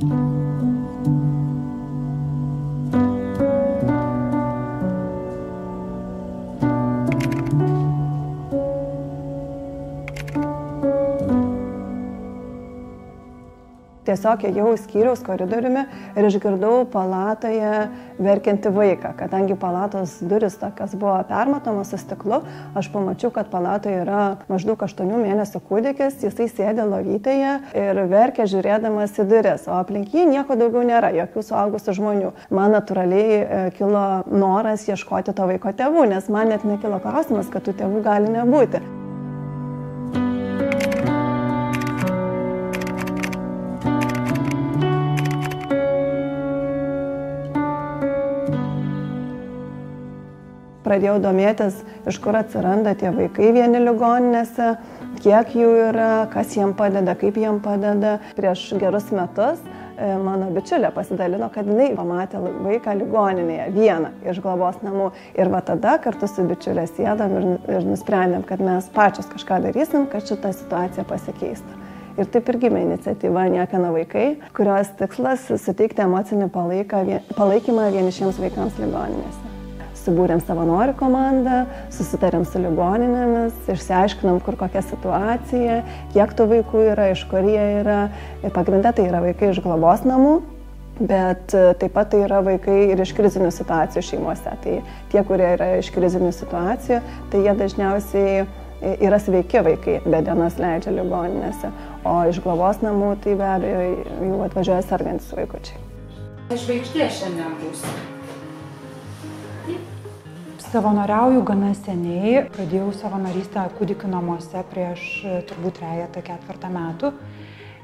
Thank you. Tiesiog ėjau skyriaus koridoriumi ir išgirdau palatoje verkianti vaiką. Kadangi palatos duris tokios buvo permatomos su stiklu, aš pamačiau, kad palatoje yra maždaug 8 mėnesių kūdikis, jisai sėdė lovytėje ir verkė žiūrėdamas į duris, o aplink jį nieko daugiau nėra, jokių suaugusių žmonių. Man natūraliai e, kilo noras ieškoti to vaiko tėvų, nes man net nekilo klausimas, kad tų tėvų gali nebūti. Pradėjau domėtis, iš kur atsiranda tie vaikai vieni ligoninėse, kiek jų yra, kas jiem padeda, kaip jiem padeda. Prieš gerus metus e, mano bičiulė pasidalino, kad jinai pamatė vaiką ligoninėje, vieną iš globos namų. Ir va tada kartu su bičiulė sėdam ir, ir nusprendėm, kad mes pačios kažką darysim, kad šitą situaciją pasikeistų. Ir taip ir gimė iniciatyva Niekana vaikai, kurios tikslas suteikti emocinį palaikymą vienišiems vaikams ligoninėse subūrėm savanorių komandą, susitarėm su ligoninėmis, išsiaiškinom, kur kokia situacija, kiek tų vaikų yra, iš kur jie yra. Ir pagrindė tai yra vaikai iš globos namų, bet e, taip pat tai yra vaikai ir iš krizinių situacijų šeimose. Tai tie, kurie yra iš krizinių situacijų, tai jie dažniausiai e, yra sveiki vaikai, bet dienas leidžia ligoninėse, o iš globos namų tai be abejo jau atvažiuoja sergantis vaikučiai. Žvaigždė šiandien bus. Savanoriauju gana seniai, pradėjau savanorystę kūdikių namuose prieš e, turbūt trejata ketvirtą metų.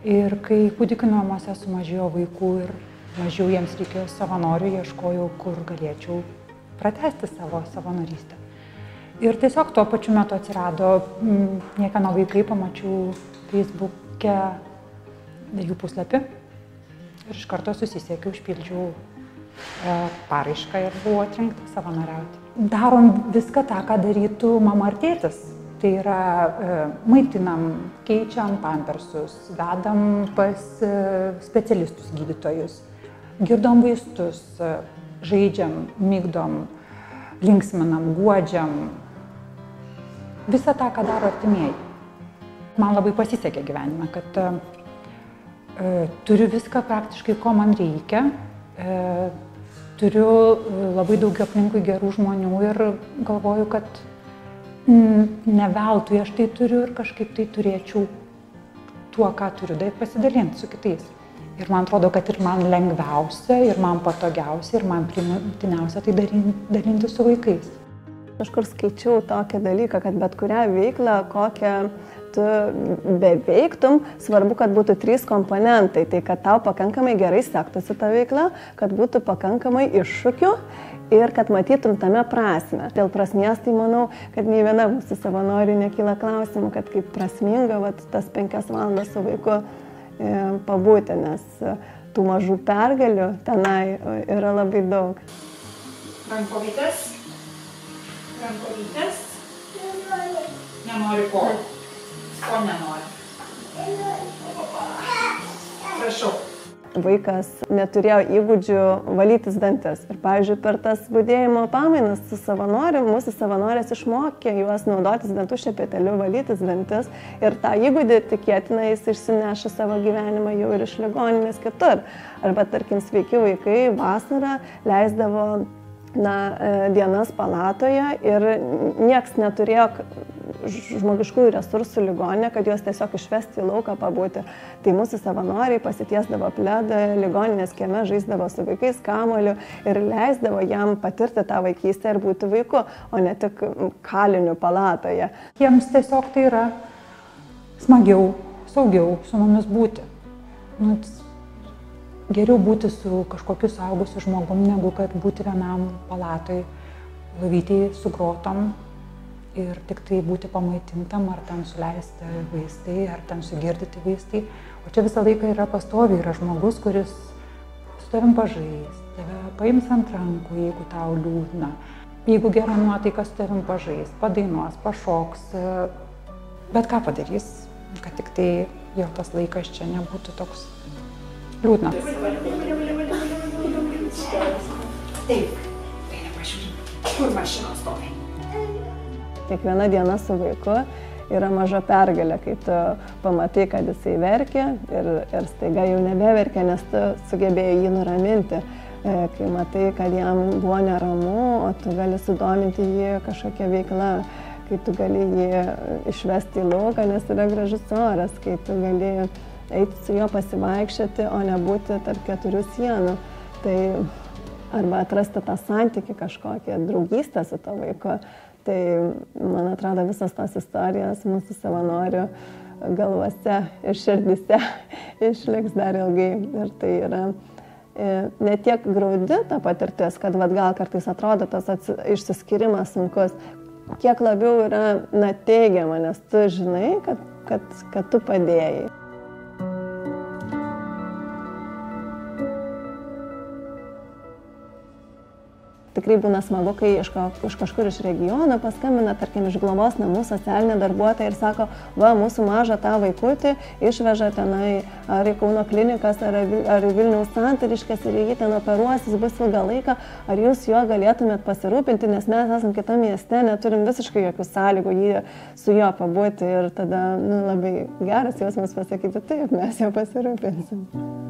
Ir kai kūdikių namuose sumažėjo vaikų ir mažiau jiems reikėjo savanorių, ieškojau, kur galėčiau pratesti savo savanorystę. Ir tiesiog tuo pačiu metu atsirado mm, niekano vaikai, pamačiau Facebook'e jų puslapį ir iš karto susisiekiau, užpildžiau e, paraišką ir buvau atrinkta savanoriauti darom viską tą, ką darytų mama ar tėtis. Tai yra e, maitinam, keičiam pampersus, vedam pas e, specialistus gydytojus, girdom vaistus, e, žaidžiam, mygdom, linksminam, guodžiam. Visą tą, ką daro artimieji. Man labai pasisekė gyvenime, kad e, turiu viską praktiškai, ko man reikia. E, turiu e, labai daug aplinkui gerų žmonių ir galvoju, kad ne veltui aš tai turiu ir kažkaip tai turėčiau tuo, ką turiu, tai pasidalinti su kitais. Ir man atrodo, kad ir man lengviausia, ir man patogiausia, ir man primtiniausia tai dalinti su vaikais. Kažkur skaičiau tokį dalyką, kad bet kurią veiklą, kokią tu beveiktum, svarbu, kad būtų trys komponentai. Tai kad tau pakankamai gerai sektųsi ta veikla, kad būtų pakankamai iššūkių ir kad matytum tame prasme. Dėl prasmės tai manau, kad nei viena mūsų savanorių nekyla klausimų, kad kaip prasminga vat, tas penkias valandas su vaiku e, pabūti, nes e, tų mažų pergalių tenai e, yra labai daug. Rankovytės. Rankovytės. Nenori ko. Ko nenori? Prašau. Vaikas neturėjo įgūdžių valytis dantis. Ir, pavyzdžiui, per tas būdėjimo pamainas su savanoriu, mūsų savanorės išmokė juos naudotis dantų šepeteliu, valytis dantis. Ir tą įgūdį tikėtina jis išsineša savo gyvenimą jau ir iš ligoninės kitur. Arba, tarkim, sveiki vaikai vasarą leisdavo na, e, dienas palatoje ir nieks neturėjo žmogiškųjų resursų ligoninė, kad juos tiesiog išvesti į lauką pabūti. Tai mūsų savanoriai pasitiesdavo pledą, ligoninės kieme žaisdavo su vaikais kamoliu ir leisdavo jam patirti tą vaikystę ir būti vaiku, o ne tik kaliniu palatoje. Jiems tiesiog tai yra smagiau, saugiau su mumis būti. Nu, geriau būti su kažkokiu saugusiu žmogum, negu kad būti vienam palatoj, lovytėj su grotom ir tik tai būti pamaitintam, ar ten suleisti vaistai, ar ten sugirdyti vaistai. O čia visą laiką yra pastovi, yra žmogus, kuris su tavim pažais, tave paims ant rankų, jeigu tau liūdna. Jeigu gera nuotaika su tavim pažais, padainuos, pašoks, bet ką padarys, kad tik tai jo tas laikas čia nebūtų toks Liūdna. Taip. Tai nepažiūrėjau. Kur mašina stovi? Kiekviena diena su vaiku yra maža pergalė, kai tu pamatai, kad jisai verkia ir, ir staiga jau nebeverkia, nes tu sugebėjai jį nuraminti. E, kai matai, kad jam buvo neramu, o tu gali sudominti jį kažkokia veikla, kai tu gali jį išvesti į lauką, nes yra gražus oras, kai tu gali eiti su juo pasivaikščioti, o nebūti tarp keturių sienų. Tai arba atrasti tą santyki kažkokią draugystę su to vaiku. Tai man atrodo visos tos istorijos mūsų savanorių galvose ir širdise išliks dar ilgai. Ir tai yra e, ne tiek graudi ta patirtis, kad vad gal kartais atrodo tas išsiskirimas sunkus, kiek labiau yra na, teigiama, nes tu žinai, kad, kad, kad tu padėjai. Tikrai būna smagu, kai iš, iš kažkur iš regiono paskambina, tarkim, iš globos namų socialinė darbuotoja ir sako, va, mūsų mažą tą vaikutį išveža tenai ar į Kauno klinikas, ar, ar į Vilniaus santariškas ir jį ten operuosis bus ilgą laiką, ar jūs juo galėtumėt pasirūpinti, nes mes esam kitame mieste, neturim visiškai jokių sąlygų jį su juo pabūti ir tada nu, labai geras jausmas pasakyti, taip, mes jo pasirūpinsim.